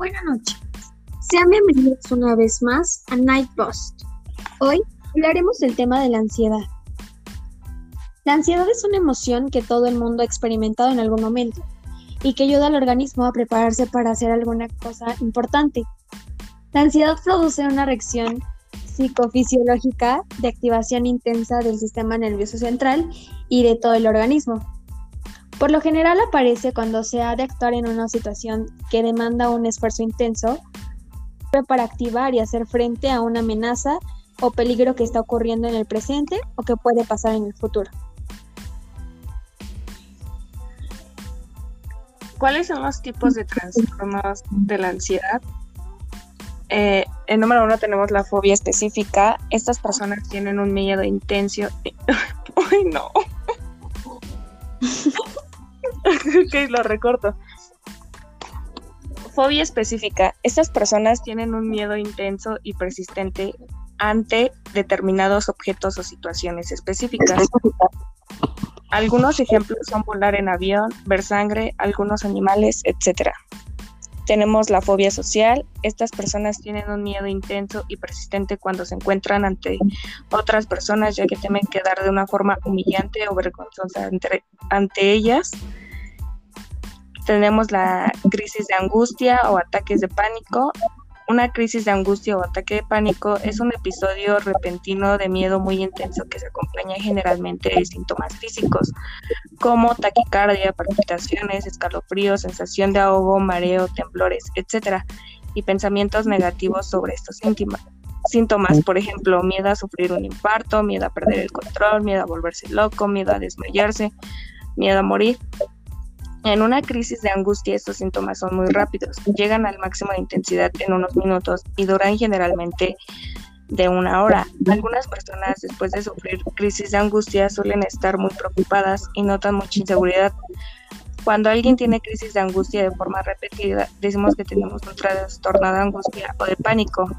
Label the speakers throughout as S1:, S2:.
S1: Buenas noches. Sean bienvenidos una vez más a Night. Hoy hablaremos del tema de la ansiedad. La ansiedad es una emoción que todo el mundo ha experimentado en algún momento y que ayuda al organismo a prepararse para hacer alguna cosa importante. La ansiedad produce una reacción psicofisiológica de activación intensa del sistema nervioso central y de todo el organismo. Por lo general aparece cuando se ha de actuar en una situación que demanda un esfuerzo intenso para activar y hacer frente a una amenaza o peligro que está ocurriendo en el presente o que puede pasar en el futuro.
S2: ¿Cuáles son los tipos de trastornos de la ansiedad? Eh, en número uno tenemos la fobia específica. Estas personas tienen un miedo intenso. Uy, no. ok, lo recorto. Fobia específica. Estas personas tienen un miedo intenso y persistente ante determinados objetos o situaciones específicas. Algunos ejemplos son volar en avión, ver sangre, algunos animales, etc. Tenemos la fobia social. Estas personas tienen un miedo intenso y persistente cuando se encuentran ante otras personas, ya que temen quedar de una forma humillante o vergonzosa ante, ellas. Tenemos la crisis de angustia o ataques de pánico. Una crisis de angustia o ataque de pánico es un episodio repentino de miedo muy intenso que se acompaña generalmente de síntomas físicos como taquicardia, palpitaciones, escalofríos, sensación de ahogo, mareo, temblores, etc. y pensamientos negativos sobre estos síntomas, por ejemplo, miedo a sufrir un infarto, miedo a perder el control, miedo a volverse loco, miedo a desmayarse, miedo a morir. En una crisis de angustia estos síntomas son muy rápidos, llegan al máximo de intensidad en unos minutos y duran generalmente de una hora. Algunas personas después de sufrir crisis de angustia suelen estar muy preocupadas y notan mucha inseguridad. Cuando alguien tiene crisis de angustia de forma repetida, decimos que tenemos un trastorno de angustia o de pánico.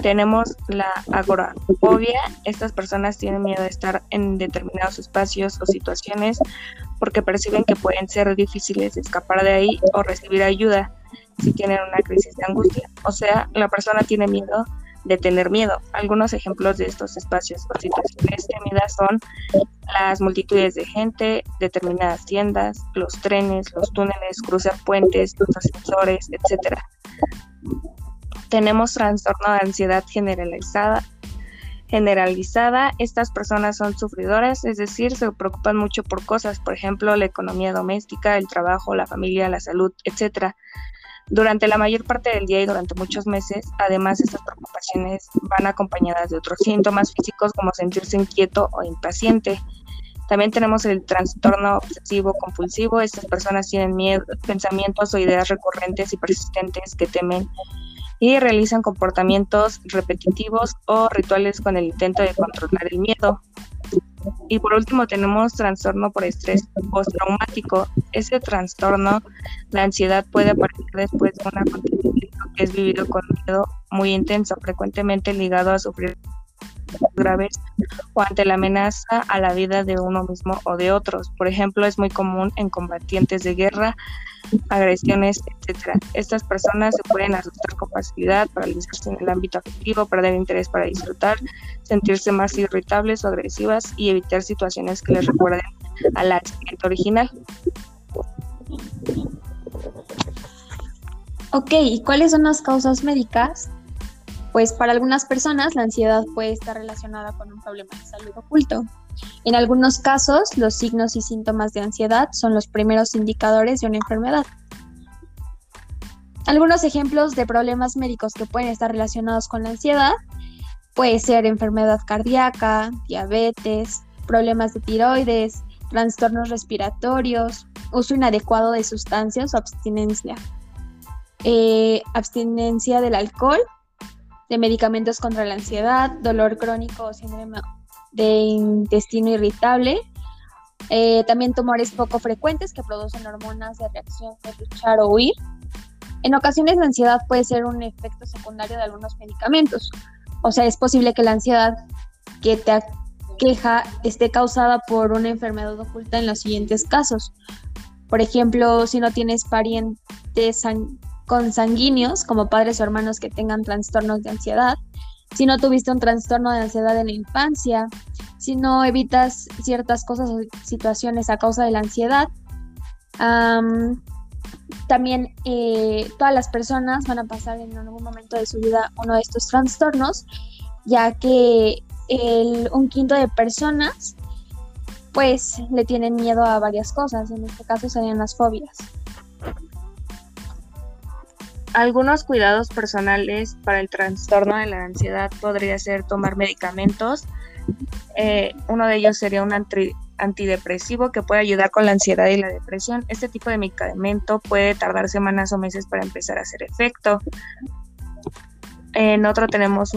S2: Tenemos la agorafobia. Estas personas tienen miedo de estar en determinados espacios o situaciones porque perciben que pueden ser difíciles escapar de ahí o recibir ayuda si tienen una crisis de angustia. O sea, la persona tiene miedo de tener miedo. Algunos ejemplos de estos espacios o situaciones temidas son las multitudes de gente, determinadas tiendas, los trenes, los túneles, cruzar puentes, los ascensores, etc. Tenemos trastorno de ansiedad generalizada, generalizada, estas personas son sufridoras, es decir, se preocupan mucho por cosas, por ejemplo, la economía doméstica, el trabajo, la familia, la salud, etc. Durante la mayor parte del día y durante muchos meses, además, estas preocupaciones van acompañadas de otros síntomas físicos como sentirse inquieto o impaciente. También tenemos el trastorno obsesivo compulsivo. Estas personas tienen miedo, pensamientos o ideas recurrentes y persistentes que temen y realizan comportamientos repetitivos o rituales con el intento de controlar el miedo. Y por último tenemos trastorno por estrés postraumático. Ese trastorno, la ansiedad puede aparecer después de un acontecimiento que es vivido con miedo muy intenso, frecuentemente ligado a sufrir graves o ante la amenaza a la vida de uno mismo o de otros. Por ejemplo, es muy común en combatientes de guerra, agresiones, etc. Estas personas se pueden asustar con facilidad, paralizarse en el ámbito afectivo, perder interés para disfrutar, sentirse más irritables o agresivas y evitar situaciones que les recuerden al accidente original.
S1: Ok, ¿y cuáles son las causas médicas pues para algunas personas la ansiedad puede estar relacionada con un problema de salud oculto. En algunos casos, los signos y síntomas de ansiedad son los primeros indicadores de una enfermedad. Algunos ejemplos de problemas médicos que pueden estar relacionados con la ansiedad puede ser enfermedad cardíaca, diabetes, problemas de tiroides, trastornos respiratorios, uso inadecuado de sustancias o abstinencia. Eh, abstinencia del alcohol de medicamentos contra la ansiedad, dolor crónico o síndrome de intestino irritable. Eh, también tumores poco frecuentes que producen hormonas de reacción de luchar o huir. En ocasiones la ansiedad puede ser un efecto secundario de algunos medicamentos. O sea, es posible que la ansiedad que te aqueja esté causada por una enfermedad oculta en los siguientes casos. Por ejemplo, si no tienes parientes consanguíneos, como padres o hermanos que tengan trastornos de ansiedad, si no tuviste un trastorno de ansiedad en la infancia, si no evitas ciertas cosas o situaciones a causa de la ansiedad. también eh, todas las personas van a pasar en algún momento de su vida uno de estos trastornos, ya que un quinto de personas pues le tienen miedo a varias cosas, en este caso serían las fobias.
S2: Algunos cuidados personales para el trastorno de la ansiedad podría ser tomar medicamentos. Eh, uno de ellos sería un antidepresivo que puede ayudar con la ansiedad y la depresión. Este tipo de medicamento puede tardar semanas o meses para empezar a hacer efecto. En otro tenemos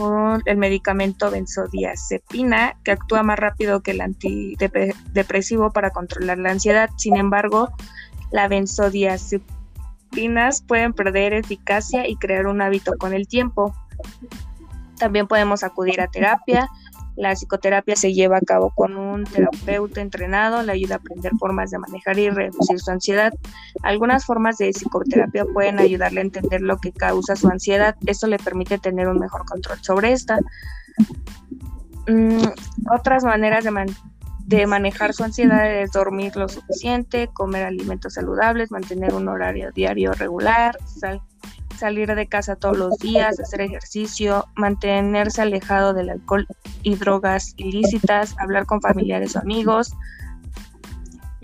S2: el medicamento benzodiazepina, que actúa más rápido que el antidepresivo para controlar la ansiedad. Sin embargo, la benzodiazepina pueden perder eficacia y crear un hábito con el tiempo. También podemos acudir a terapia. La psicoterapia se lleva a cabo con un terapeuta entrenado, le ayuda a aprender formas de manejar y reducir su ansiedad. Algunas formas de psicoterapia pueden ayudarle a entender lo que causa su ansiedad. Esto le permite tener un mejor control sobre esta. Mm, otras maneras de, de manejar su ansiedad es dormir lo suficiente, comer alimentos saludables, mantener un horario diario regular, salir de casa todos los días, hacer ejercicio, mantenerse alejado del alcohol y drogas ilícitas, hablar con familiares o amigos.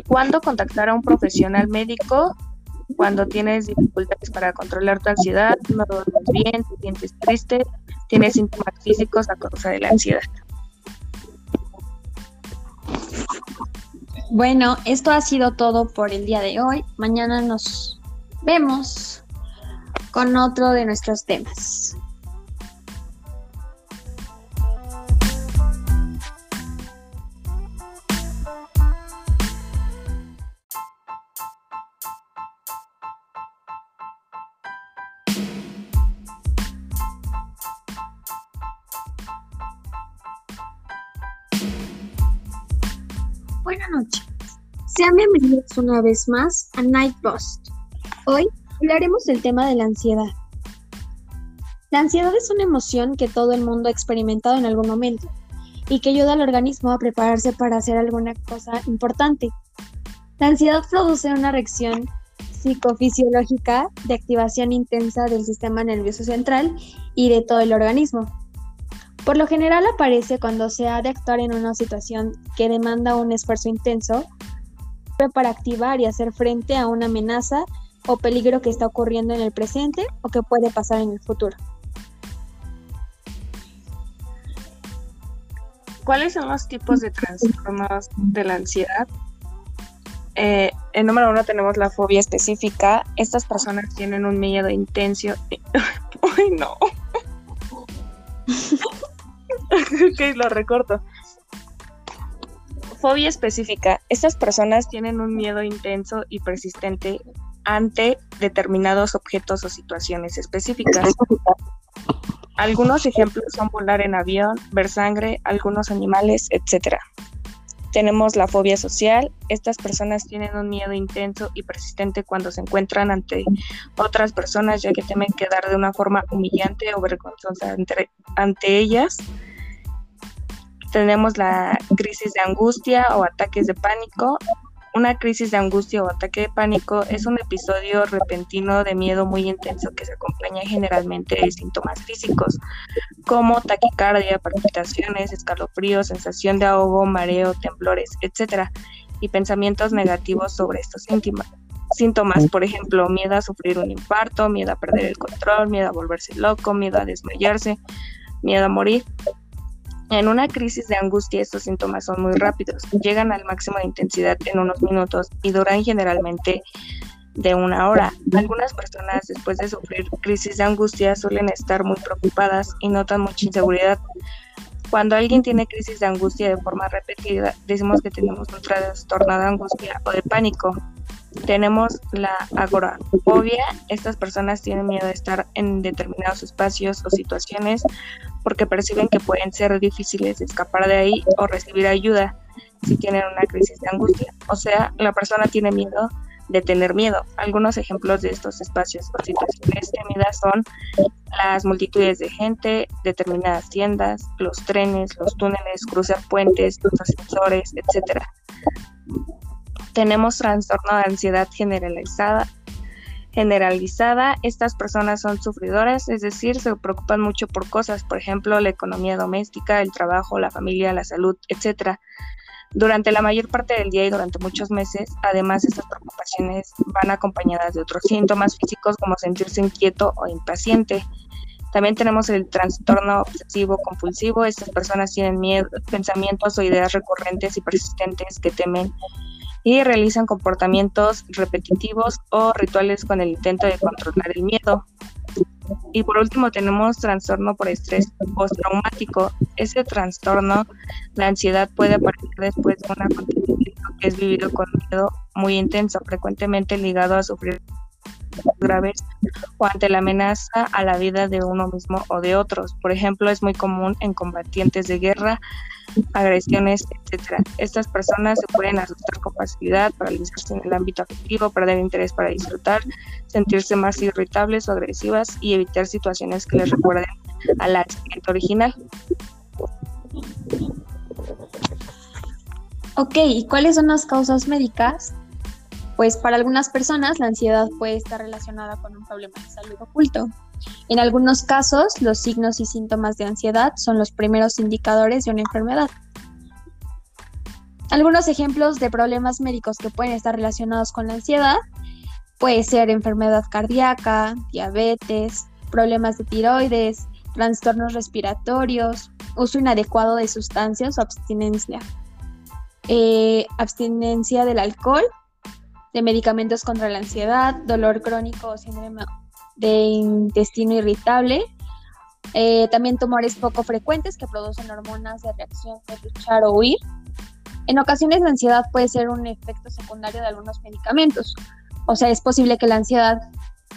S2: ¿Cuándo contactar a un profesional médico? Cuando tienes dificultades para controlar tu ansiedad, no duermes bien, te sientes triste, tienes síntomas físicos a causa de la ansiedad.
S1: Bueno, esto ha sido todo por el día de hoy. Mañana nos vemos con otro de nuestros temas. Buenas noches. Sean bienvenidos una vez más a Night Post. Hoy hablaremos del tema de la ansiedad. La ansiedad es una emoción que todo el mundo ha experimentado en algún momento y que ayuda al organismo a prepararse para hacer alguna cosa importante. La ansiedad produce una reacción psicofisiológica de activación intensa del sistema nervioso central y de todo el organismo. Por lo general aparece cuando se ha de actuar en una situación que demanda un esfuerzo intenso para activar y hacer frente a una amenaza o peligro que está ocurriendo en el presente o que puede pasar en el futuro.
S2: ¿Cuáles son los tipos de trastornos de la ansiedad? Eh, en número uno tenemos la fobia específica. Estas personas tienen un miedo intenso. Uy, no. ok, lo recorto. Fobia específica. Estas personas tienen un miedo intenso y persistente ante determinados objetos o situaciones específicas. Algunos ejemplos son volar en avión, ver sangre, algunos animales, etc. Tenemos la fobia social. Estas personas tienen un miedo intenso y persistente cuando se encuentran ante otras personas ya que temen quedar de una forma humillante o vergonzosa ante ellas tenemos la crisis de angustia o ataques de pánico. Una crisis de angustia o ataque de pánico es un episodio repentino de miedo muy intenso que se acompaña generalmente de síntomas físicos como taquicardia, palpitaciones, escalofríos, sensación de ahogo, mareo, temblores, etc. y pensamientos negativos sobre estos síntomas, por ejemplo, miedo a sufrir un infarto, miedo a perder el control, miedo a volverse loco, miedo a desmayarse, miedo a morir. En una crisis de angustia estos síntomas son muy rápidos, llegan al máximo de intensidad en unos minutos y duran generalmente de una hora. Algunas personas después de sufrir crisis de angustia suelen estar muy preocupadas y notan mucha inseguridad. Cuando alguien tiene crisis de angustia de forma repetida, decimos que tenemos un trastorno de angustia o de pánico. Tenemos la agorafobia. Estas personas tienen miedo de estar en determinados espacios o situaciones porque perciben que pueden ser difíciles de escapar de ahí o recibir ayuda si tienen una crisis de angustia. O sea, la persona tiene miedo de tener miedo. Algunos ejemplos de estos espacios o situaciones temidas son las multitudes de gente, determinadas tiendas, los trenes, los túneles, cruzar puentes, los ascensores, etc. Tenemos trastorno de ansiedad generalizada. Generalizada, estas personas son sufridoras, es decir, se preocupan mucho por cosas, por ejemplo, la economía doméstica, el trabajo, la familia, la salud, etc. Durante la mayor parte del día y durante muchos meses, además, estas preocupaciones van acompañadas de otros síntomas físicos como sentirse inquieto o impaciente. También tenemos el trastorno obsesivo compulsivo. Estas personas tienen miedo, pensamientos o ideas recurrentes y persistentes que temen y realizan comportamientos repetitivos o rituales con el intento de controlar el miedo. Y por último tenemos trastorno por estrés postraumático. Ese trastorno, la ansiedad puede aparecer después de un acontecimiento que es vivido con miedo muy intenso, frecuentemente ligado a sufrir graves o ante la amenaza a la vida de uno mismo o de otros. Por ejemplo, es muy común en combatientes de guerra, agresiones, etc. Estas personas se pueden asustar con facilidad, paralizarse en el ámbito afectivo, perder interés para disfrutar, sentirse más irritables o agresivas y evitar situaciones que les recuerden al accidente original.
S1: Ok, ¿y cuáles son las causas médicas pues para algunas personas la ansiedad puede estar relacionada con un problema de salud oculto. En algunos casos, los signos y síntomas de ansiedad son los primeros indicadores de una enfermedad. Algunos ejemplos de problemas médicos que pueden estar relacionados con la ansiedad puede ser enfermedad cardíaca, diabetes, problemas de tiroides, trastornos respiratorios, uso inadecuado de sustancias o abstinencia, eh, abstinencia del alcohol de medicamentos contra la ansiedad, dolor crónico o síndrome de intestino irritable. Eh, también tumores poco frecuentes que producen hormonas de reacción de luchar o huir. En ocasiones la ansiedad puede ser un efecto secundario de algunos medicamentos. O sea, es posible que la ansiedad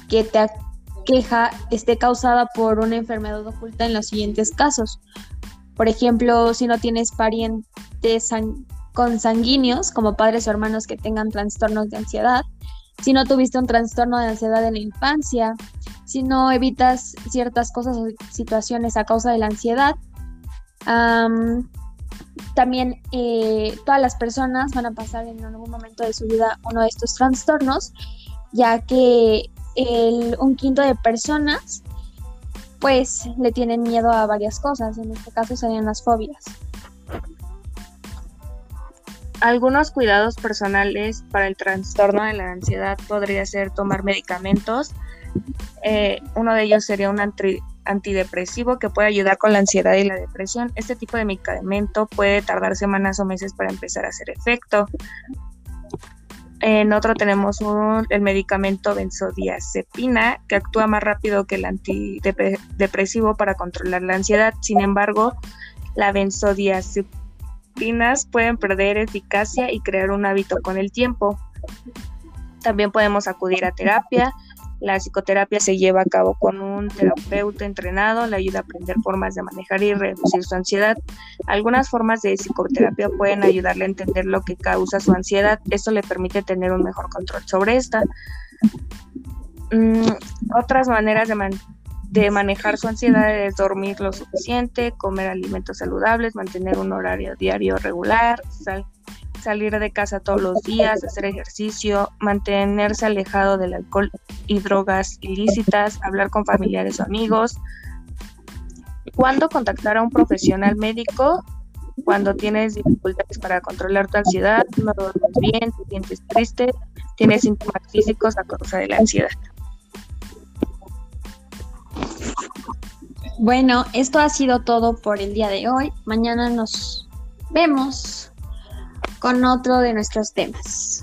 S1: que te aqueja esté causada por una enfermedad oculta en los siguientes casos. Por ejemplo, si no tienes parientes consanguíneos, como padres o hermanos que tengan trastornos de ansiedad, si no tuviste un trastorno de ansiedad en la infancia, si no evitas ciertas cosas o situaciones a causa de la ansiedad. también eh, todas las personas van a pasar en algún momento de su vida uno de estos trastornos, ya que un quinto de personas pues le tienen miedo a varias cosas, en este caso serían las fobias.
S2: Algunos cuidados personales para el trastorno de la ansiedad podría ser tomar medicamentos. Eh, uno de ellos sería un antidepresivo que puede ayudar con la ansiedad y la depresión. Este tipo de medicamento puede tardar semanas o meses para empezar a hacer efecto. En otro tenemos el medicamento benzodiazepina, que actúa más rápido que el antidepresivo para controlar la ansiedad. Sin embargo, la benzodiazepina pueden perder eficacia y crear un hábito con el tiempo. También podemos acudir a terapia. La psicoterapia se lleva a cabo con un terapeuta entrenado, le ayuda a aprender formas de manejar y reducir su ansiedad. Algunas formas de psicoterapia pueden ayudarle a entender lo que causa su ansiedad. Esto le permite tener un mejor control sobre esta. Mm, otras maneras de, de manejar su ansiedad es dormir lo suficiente, comer alimentos saludables, mantener un horario diario regular, salir de casa todos los días, hacer ejercicio, mantenerse alejado del alcohol y drogas ilícitas, hablar con familiares o amigos. ¿Cuándo contactar a un profesional médico? Cuando tienes dificultades para controlar tu ansiedad, no duermes bien, te sientes triste, tienes síntomas físicos a causa de la ansiedad.
S1: Bueno, esto ha sido todo por el día de hoy. Mañana nos vemos con otro de nuestros temas.